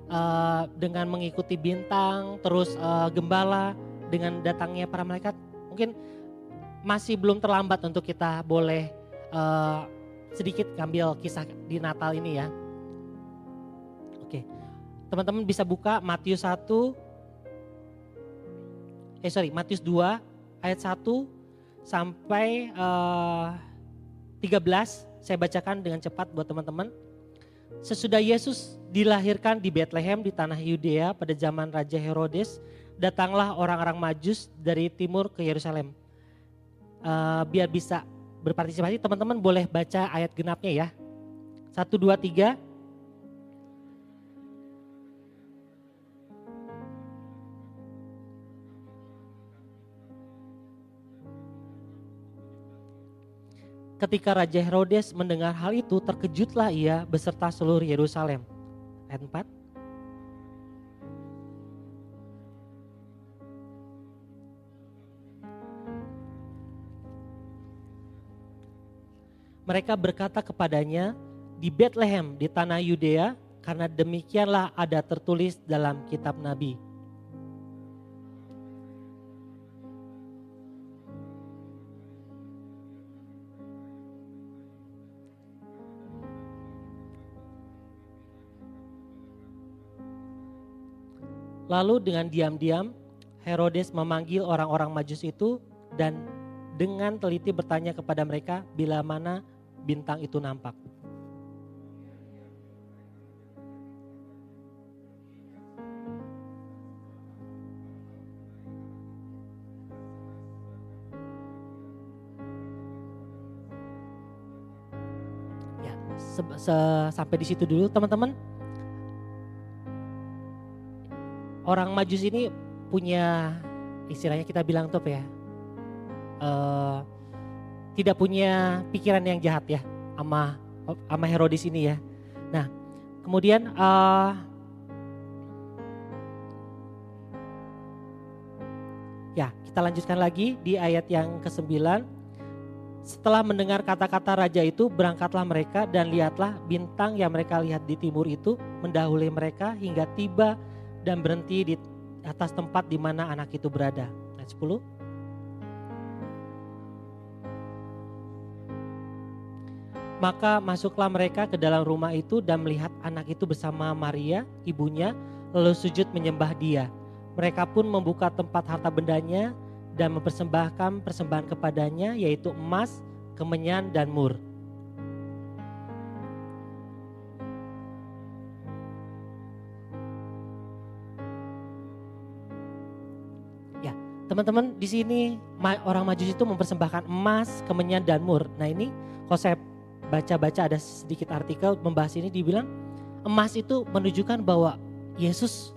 uh, dengan mengikuti bintang, terus uh, gembala dengan datangnya para malaikat, mungkin masih belum terlambat untuk kita boleh uh, sedikit ngambil kisah di Natal ini ya. Oke, teman-teman bisa buka Matius 1 eh sorry Matius 2 ayat 1 sampai uh, eh, 13 saya bacakan dengan cepat buat teman-teman. Sesudah Yesus dilahirkan di Bethlehem di tanah Yudea pada zaman Raja Herodes, datanglah orang-orang Majus dari timur ke Yerusalem. Uh, biar bisa berpartisipasi, teman-teman boleh baca ayat genapnya ya. Satu, dua, tiga. Ketika Raja Herodes mendengar hal itu, terkejutlah ia beserta seluruh Yerusalem. Ayat 4. Mereka berkata kepadanya, di Bethlehem di tanah Yudea, karena demikianlah ada tertulis dalam kitab Nabi. Lalu dengan diam-diam Herodes memanggil orang-orang Majus itu dan dengan teliti bertanya kepada mereka bila mana bintang itu nampak. Ya, sampai di situ dulu teman-teman. Orang Majus ini punya istilahnya kita bilang tuh ya uh, tidak punya pikiran yang jahat ya sama sama Herodes ini ya. Nah kemudian uh, ya kita lanjutkan lagi di ayat yang ke-9. Setelah mendengar kata-kata raja itu, berangkatlah mereka dan lihatlah bintang yang mereka lihat di timur itu mendahului mereka hingga tiba dan berhenti di atas tempat di mana anak itu berada. Ayat 10. Maka masuklah mereka ke dalam rumah itu dan melihat anak itu bersama Maria, ibunya, lalu sujud menyembah dia. Mereka pun membuka tempat harta bendanya dan mempersembahkan persembahan kepadanya yaitu emas, kemenyan, dan mur. Teman-teman di sini orang Majus itu mempersembahkan emas, kemenyan dan mur. Nah ini kalau saya baca-baca ada sedikit artikel membahas ini dibilang emas itu menunjukkan bahwa Yesus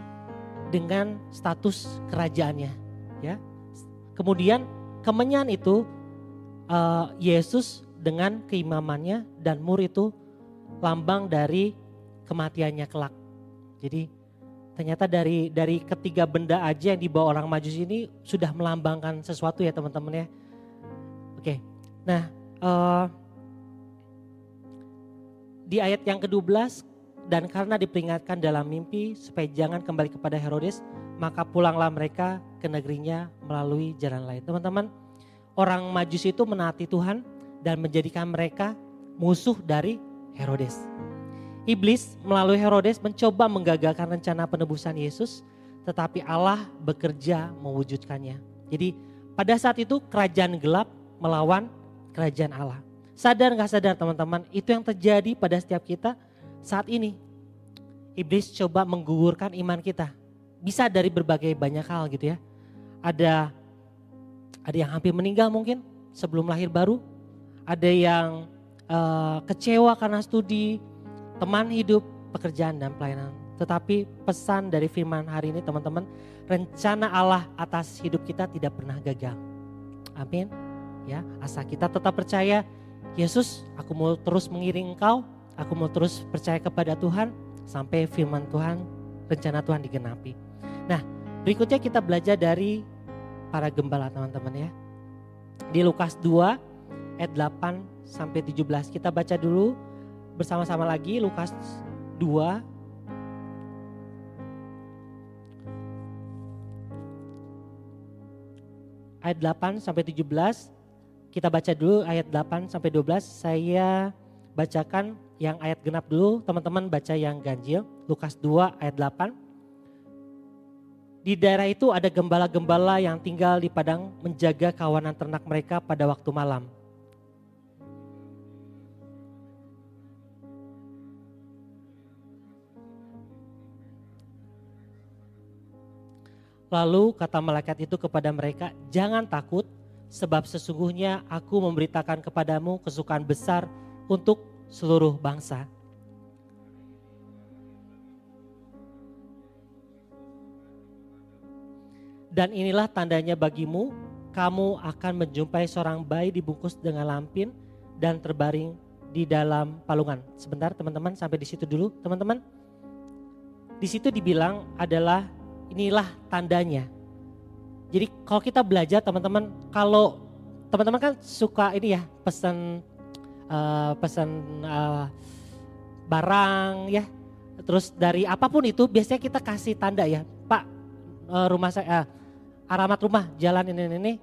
dengan status kerajaannya, ya. Kemudian kemenyan itu uh, Yesus dengan keimamannya dan mur itu lambang dari kematiannya kelak. Jadi Ternyata dari dari ketiga benda aja yang dibawa orang majus ini sudah melambangkan sesuatu ya teman-teman ya. Oke, nah uh, di ayat yang ke-12 dan karena diperingatkan dalam mimpi supaya jangan kembali kepada Herodes, maka pulanglah mereka ke negerinya melalui jalan lain. Teman-teman, orang majus itu menaati Tuhan dan menjadikan mereka musuh dari Herodes. Iblis melalui Herodes mencoba menggagalkan rencana penebusan Yesus, tetapi Allah bekerja mewujudkannya. Jadi pada saat itu kerajaan gelap melawan kerajaan Allah. Sadar nggak sadar teman-teman, itu yang terjadi pada setiap kita saat ini. Iblis coba menggugurkan iman kita. Bisa dari berbagai banyak hal gitu ya. Ada ada yang hampir meninggal mungkin sebelum lahir baru. Ada yang uh, kecewa karena studi, teman hidup, pekerjaan dan pelayanan. Tetapi pesan dari firman hari ini teman-teman, rencana Allah atas hidup kita tidak pernah gagal. Amin. Ya, asal kita tetap percaya, Yesus, aku mau terus mengiring Engkau, aku mau terus percaya kepada Tuhan sampai firman Tuhan, rencana Tuhan digenapi. Nah, berikutnya kita belajar dari para gembala teman-teman ya. Di Lukas 2 ayat 8 sampai 17 kita baca dulu bersama-sama lagi Lukas 2 ayat 8 sampai 17. Kita baca dulu ayat 8 sampai 12. Saya bacakan yang ayat genap dulu, teman-teman baca yang ganjil, Lukas 2 ayat 8. Di daerah itu ada gembala-gembala yang tinggal di padang menjaga kawanan ternak mereka pada waktu malam. Lalu kata malaikat itu kepada mereka, "Jangan takut, sebab sesungguhnya aku memberitakan kepadamu kesukaan besar untuk seluruh bangsa." Dan inilah tandanya bagimu, kamu akan menjumpai seorang bayi dibungkus dengan lampin dan terbaring di dalam palungan. Sebentar teman-teman sampai di situ dulu teman-teman. Di situ dibilang adalah inilah tandanya. Jadi kalau kita belajar teman-teman, kalau teman-teman kan suka ini ya pesan uh, pesan uh, barang ya, terus dari apa pun itu biasanya kita kasih tanda ya, Pak uh, rumah saya, uh, alamat rumah jalan ini ini.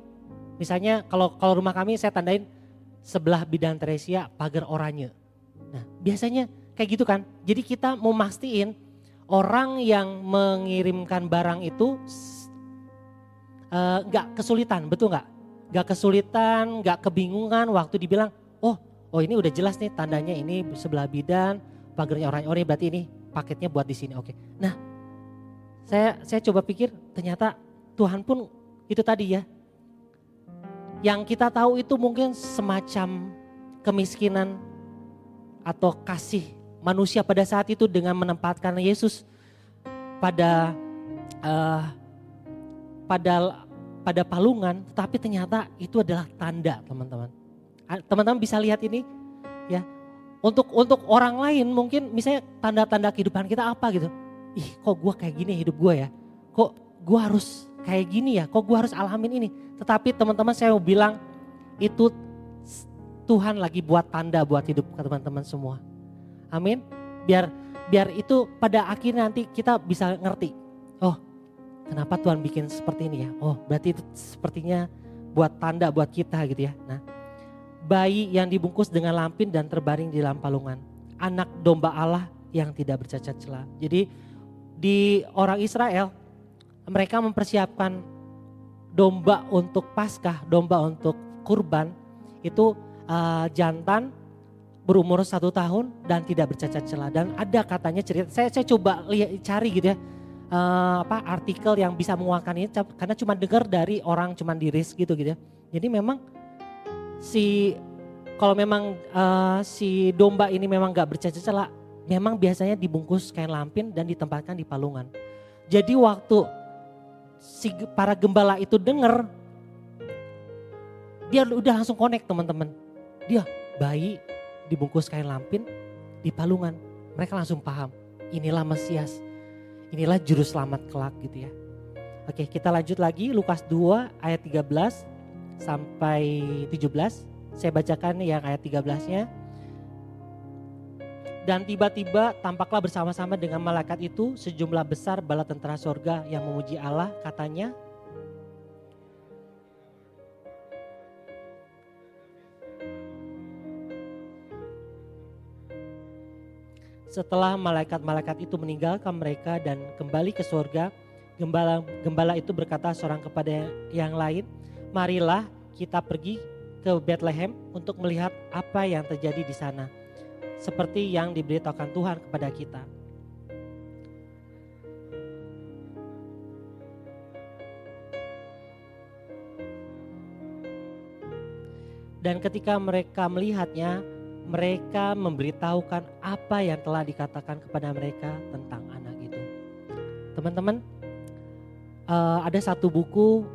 Misalnya kalau kalau rumah kami saya tandain sebelah bidang Teresia pagar oranye. Nah biasanya kayak gitu kan. Jadi kita mau mastiin orang yang mengirimkan barang itu uh, kesulitan, betul nggak? Nggak kesulitan, nggak kebingungan waktu dibilang, oh, oh ini udah jelas nih tandanya ini sebelah bidan, pagarnya orang orang berarti ini paketnya buat di sini, oke. Nah, saya saya coba pikir ternyata Tuhan pun itu tadi ya, yang kita tahu itu mungkin semacam kemiskinan atau kasih manusia pada saat itu dengan menempatkan Yesus pada uh, pada pada palungan, tetapi ternyata itu adalah tanda, teman-teman. Teman-teman bisa lihat ini, ya. Untuk untuk orang lain mungkin misalnya tanda-tanda kehidupan kita apa gitu. Ih, kok gue kayak gini hidup gue ya? Kok gue harus kayak gini ya? Kok gue harus alamin ini? Tetapi teman-teman saya mau bilang itu Tuhan lagi buat tanda buat hidup teman-teman semua. Amin. Biar biar itu pada akhirnya nanti kita bisa ngerti. Oh, kenapa Tuhan bikin seperti ini ya? Oh, berarti itu sepertinya buat tanda buat kita gitu ya. Nah, bayi yang dibungkus dengan lampin dan terbaring di dalam palungan. Anak domba Allah yang tidak bercacat celah. Jadi di orang Israel mereka mempersiapkan domba untuk Paskah, domba untuk kurban itu uh, jantan berumur satu tahun dan tidak bercacat celah dan ada katanya cerita. Saya saya coba lihat cari gitu ya uh, apa artikel yang bisa menguatkan ini karena cuma dengar dari orang cuma di risk gitu gitu ya. Jadi memang si kalau memang uh, si domba ini memang nggak bercacat celah memang biasanya dibungkus kain lampin dan ditempatkan di palungan. Jadi waktu si para gembala itu dengar dia udah langsung connect teman-teman. Dia bayi dibungkus kain lampin di palungan. Mereka langsung paham, inilah Mesias, inilah juru selamat kelak gitu ya. Oke kita lanjut lagi Lukas 2 ayat 13 sampai 17. Saya bacakan yang ayat 13-nya. Dan tiba-tiba tampaklah bersama-sama dengan malaikat itu sejumlah besar bala tentara sorga yang memuji Allah katanya Setelah malaikat-malaikat itu meninggalkan mereka dan kembali ke surga, gembala gembala itu berkata seorang kepada yang lain, "Marilah kita pergi ke Bethlehem untuk melihat apa yang terjadi di sana." Seperti yang diberitakan Tuhan kepada kita. Dan ketika mereka melihatnya, mereka memberitahukan apa yang telah dikatakan kepada mereka tentang anak itu. Teman-teman, uh, ada satu buku,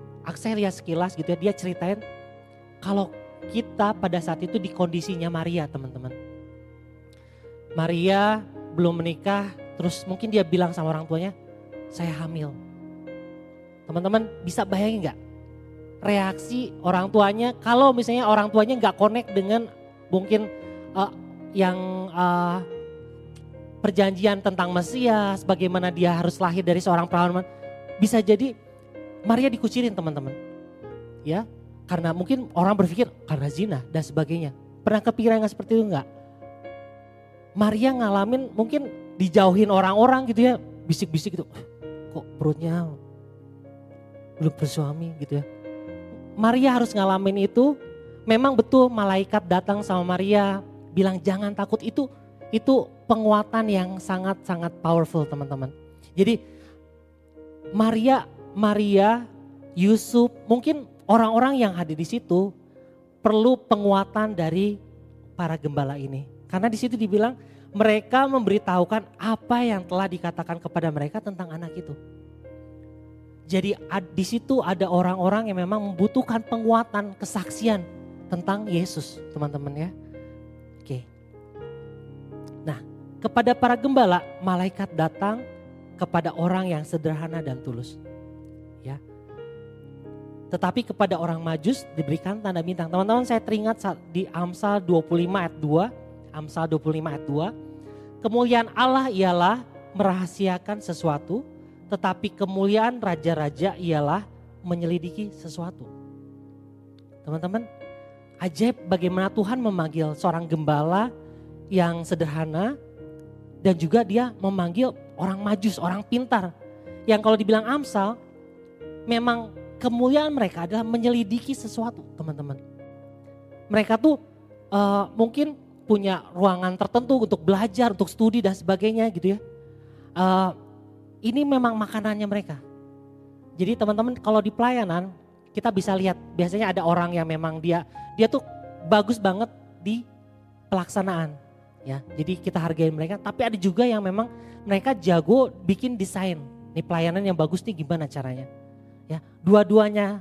lihat sekilas gitu ya, dia ceritain kalau kita pada saat itu di kondisinya Maria teman-teman. Maria belum menikah, terus mungkin dia bilang sama orang tuanya, saya hamil. Teman-teman bisa bayangin nggak reaksi orang tuanya kalau misalnya orang tuanya nggak connect dengan mungkin uh, yang uh, perjanjian tentang Mesias, bagaimana dia harus lahir dari seorang perawan, bisa jadi Maria dikucirin teman-teman. Ya, karena mungkin orang berpikir karena zina dan sebagainya. Pernah kepikiran nggak seperti itu enggak? Maria ngalamin mungkin dijauhin orang-orang gitu ya, bisik-bisik gitu. Kok perutnya belum bersuami gitu ya. Maria harus ngalamin itu. Memang betul malaikat datang sama Maria bilang jangan takut itu itu penguatan yang sangat-sangat powerful teman-teman. Jadi Maria, Maria, Yusuf, mungkin orang-orang yang hadir di situ perlu penguatan dari para gembala ini. Karena di situ dibilang mereka memberitahukan apa yang telah dikatakan kepada mereka tentang anak itu. Jadi di situ ada orang-orang yang memang membutuhkan penguatan, kesaksian tentang Yesus, teman-teman ya. Kepada para gembala, malaikat datang kepada orang yang sederhana dan tulus. Ya. Tetapi kepada orang majus diberikan tanda bintang. Teman-teman saya teringat di Amsal 25 ayat 2, Amsal 25 ayat 2, kemuliaan Allah ialah merahasiakan sesuatu, tetapi kemuliaan raja-raja ialah menyelidiki sesuatu. Teman-teman, ajaib bagaimana Tuhan memanggil seorang gembala yang sederhana dan juga dia memanggil orang majus, orang pintar. Yang kalau dibilang Amsal, memang kemuliaan mereka adalah menyelidiki sesuatu, teman-teman. Mereka tuh uh, mungkin punya ruangan tertentu untuk belajar, untuk studi dan sebagainya gitu ya. Uh, ini memang makanannya mereka. Jadi teman-teman kalau di pelayanan kita bisa lihat biasanya ada orang yang memang dia dia tuh bagus banget di pelaksanaan ya. Jadi kita hargai mereka tapi ada juga yang memang mereka jago bikin desain. Nih pelayanan yang bagus nih gimana caranya? Ya, dua-duanya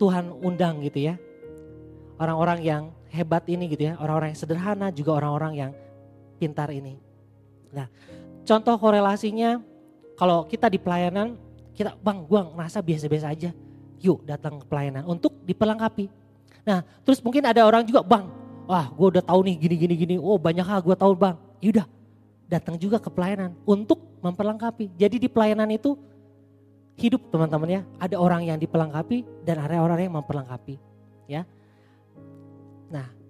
Tuhan undang gitu ya. Orang-orang yang hebat ini gitu ya, orang-orang yang sederhana juga orang-orang yang pintar ini. Nah, contoh korelasinya kalau kita di pelayanan, kita bang gue ngerasa biasa-biasa aja. Yuk datang ke pelayanan untuk diperlengkapi. Nah terus mungkin ada orang juga bang, wah gue udah tahu nih gini gini gini. Oh banyak hal gue tahu bang. Yaudah datang juga ke pelayanan untuk memperlengkapi. Jadi di pelayanan itu hidup teman-teman ya. Ada orang yang diperlengkapi dan ada orang yang memperlengkapi. Ya. Nah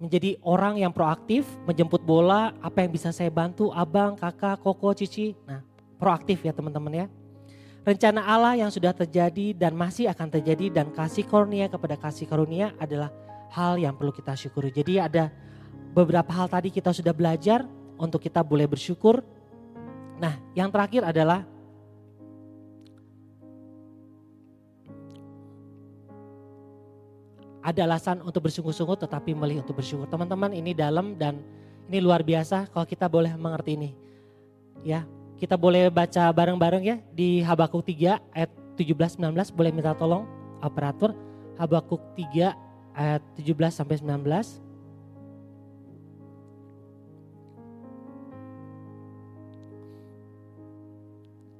menjadi orang yang proaktif, menjemput bola, apa yang bisa saya bantu, abang, kakak, koko, cici. Nah, proaktif ya teman-teman ya. Rencana Allah yang sudah terjadi dan masih akan terjadi dan kasih karunia kepada kasih karunia adalah hal yang perlu kita syukuri. Jadi ada beberapa hal tadi kita sudah belajar untuk kita boleh bersyukur. Nah, yang terakhir adalah ada alasan untuk bersungguh-sungguh tetapi memilih untuk bersyukur. Teman-teman ini dalam dan ini luar biasa kalau kita boleh mengerti ini. Ya, kita boleh baca bareng-bareng ya di Habakuk 3 ayat 17 19 boleh minta tolong operator Habakuk 3 ayat 17 sampai 19.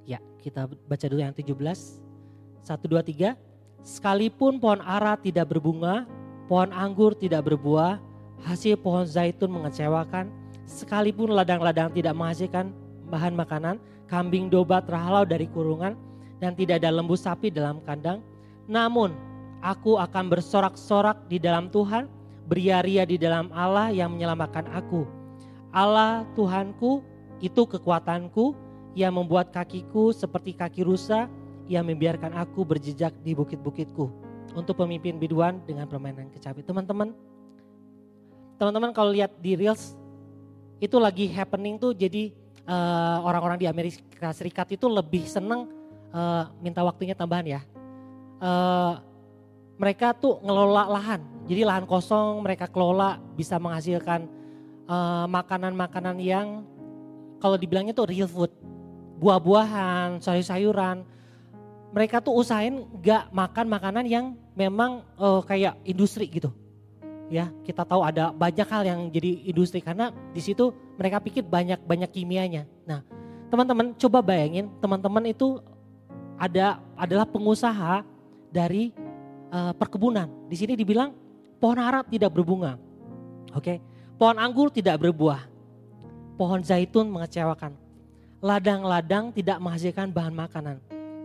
Ya, kita baca dulu yang 17. 1 2 3 Sekalipun pohon ara tidak berbunga, pohon anggur tidak berbuah, hasil pohon zaitun mengecewakan, sekalipun ladang-ladang tidak menghasilkan bahan makanan, kambing domba terhalau dari kurungan, dan tidak ada lembu sapi dalam kandang. Namun aku akan bersorak-sorak di dalam Tuhan, beria-ria di dalam Allah yang menyelamatkan aku. Allah Tuhanku itu kekuatanku yang membuat kakiku seperti kaki rusa, yang membiarkan aku berjejak di bukit-bukitku untuk pemimpin biduan dengan permainan kecapi. Teman-teman, teman-teman kalau lihat di Reels itu lagi happening tuh jadi uh, orang-orang di Amerika Serikat itu lebih seneng uh, minta waktunya tambahan ya. Uh, mereka tuh ngelola lahan, jadi lahan kosong mereka kelola bisa menghasilkan makanan-makanan uh, yang kalau dibilangnya tuh real food, buah-buahan, sayur-sayuran, mereka tuh usahain gak makan makanan yang memang uh, kayak industri gitu. Ya, kita tahu ada banyak hal yang jadi industri karena di situ mereka pikir banyak-banyak kimianya. Nah, teman-teman coba bayangin teman-teman itu ada adalah pengusaha dari uh, perkebunan. Di sini dibilang pohon ara tidak berbunga. Oke. Okay? Pohon anggur tidak berbuah. Pohon zaitun mengecewakan. Ladang-ladang tidak menghasilkan bahan makanan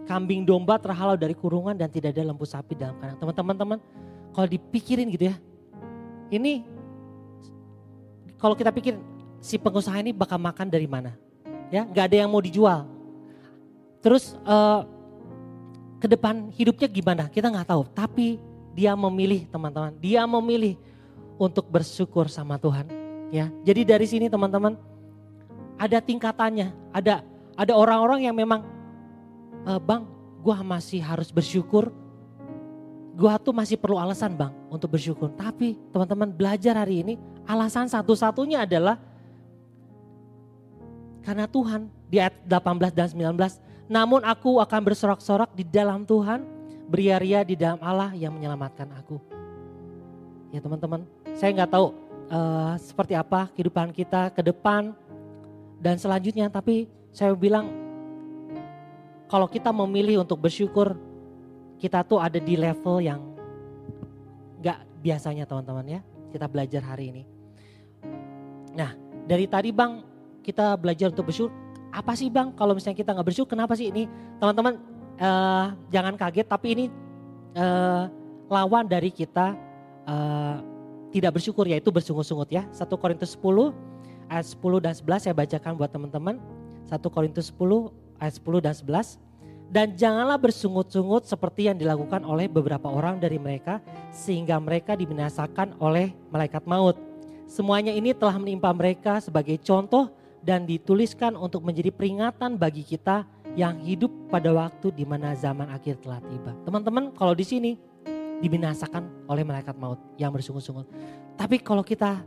kambing domba terhalau dari kurungan dan tidak ada lembu sapi dalam kandang. Teman-teman, teman, kalau dipikirin gitu ya, ini kalau kita pikir si pengusaha ini bakal makan dari mana? Ya, nggak ada yang mau dijual. Terus uh, ke depan hidupnya gimana? Kita nggak tahu. Tapi dia memilih teman-teman, dia memilih untuk bersyukur sama Tuhan. Ya, jadi dari sini teman-teman ada tingkatannya, ada ada orang-orang yang memang, e, bang, gua masih harus bersyukur. Gua tuh masih perlu alasan bang untuk bersyukur. Tapi teman-teman belajar hari ini, alasan satu-satunya adalah karena Tuhan di ayat 18 dan 19 namun aku akan bersorak-sorak di dalam Tuhan, beria-ria di dalam Allah yang menyelamatkan aku. Ya teman-teman, saya nggak tahu uh, seperti apa kehidupan kita ke depan dan selanjutnya, tapi saya bilang kalau kita memilih untuk bersyukur, kita tuh ada di level yang nggak biasanya teman-teman ya. Kita belajar hari ini. Nah dari tadi bang kita belajar untuk bersyukur, apa sih bang kalau misalnya kita nggak bersyukur kenapa sih ini? Teman-teman uh, jangan kaget tapi ini uh, lawan dari kita uh, tidak bersyukur yaitu bersungut-sungut ya. 1 Korintus 10 ayat 10 dan 11 saya bacakan buat teman-teman. 1 Korintus 10 ayat 10 dan 11 dan janganlah bersungut-sungut seperti yang dilakukan oleh beberapa orang dari mereka sehingga mereka dibinasakan oleh malaikat maut semuanya ini telah menimpa mereka sebagai contoh dan dituliskan untuk menjadi peringatan bagi kita yang hidup pada waktu di mana zaman akhir telah tiba. Teman-teman, kalau di sini dibinasakan oleh malaikat maut yang bersungut-sungut. Tapi kalau kita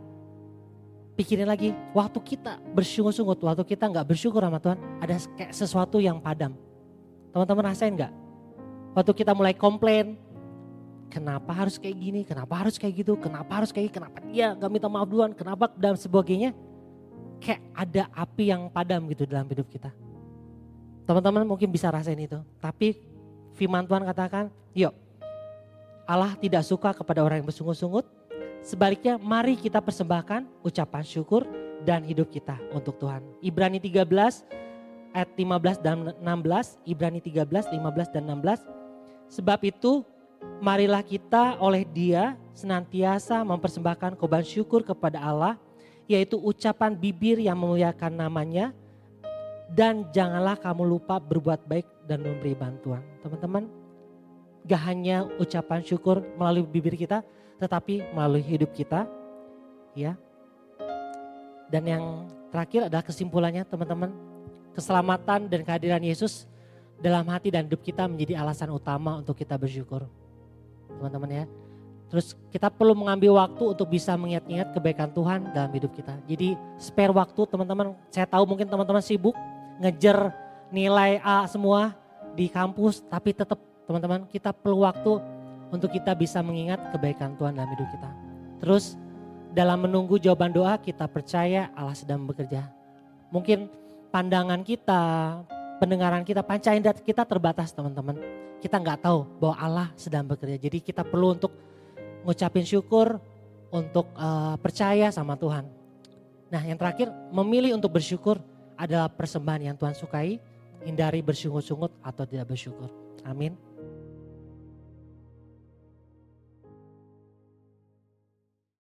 pikirin lagi, waktu kita bersungut-sungut, waktu kita nggak bersyukur sama Tuhan, ada kayak sesuatu yang padam. Teman-teman rasain nggak? Waktu kita mulai komplain, kenapa harus kayak gini, kenapa harus kayak gitu, kenapa harus kayak kenapa dia nggak minta maaf duluan, kenapa dan sebagainya kayak ada api yang padam gitu dalam hidup kita. Teman-teman mungkin bisa rasain itu. Tapi firman Tuhan katakan, yuk Allah tidak suka kepada orang yang bersungut-sungut. Sebaliknya mari kita persembahkan ucapan syukur dan hidup kita untuk Tuhan. Ibrani 13 ayat 15 dan 16. Ibrani 13, 15 dan 16. Sebab itu marilah kita oleh dia senantiasa mempersembahkan korban syukur kepada Allah yaitu ucapan bibir yang memuliakan namanya dan janganlah kamu lupa berbuat baik dan memberi bantuan. Teman-teman, gak hanya ucapan syukur melalui bibir kita, tetapi melalui hidup kita. Ya. Dan yang terakhir adalah kesimpulannya teman-teman, keselamatan dan kehadiran Yesus dalam hati dan hidup kita menjadi alasan utama untuk kita bersyukur. Teman-teman ya, Terus kita perlu mengambil waktu untuk bisa mengingat-ingat kebaikan Tuhan dalam hidup kita. Jadi spare waktu teman-teman, saya tahu mungkin teman-teman sibuk ngejar nilai A semua di kampus, tapi tetap teman-teman kita perlu waktu untuk kita bisa mengingat kebaikan Tuhan dalam hidup kita. Terus dalam menunggu jawaban doa kita percaya Allah sedang bekerja. Mungkin pandangan kita, pendengaran kita, pancaran kita terbatas teman-teman. Kita nggak tahu bahwa Allah sedang bekerja. Jadi kita perlu untuk ngucapin syukur untuk uh, percaya sama Tuhan. Nah yang terakhir memilih untuk bersyukur adalah persembahan yang Tuhan sukai. Hindari bersungut-sungut atau tidak bersyukur. Amin.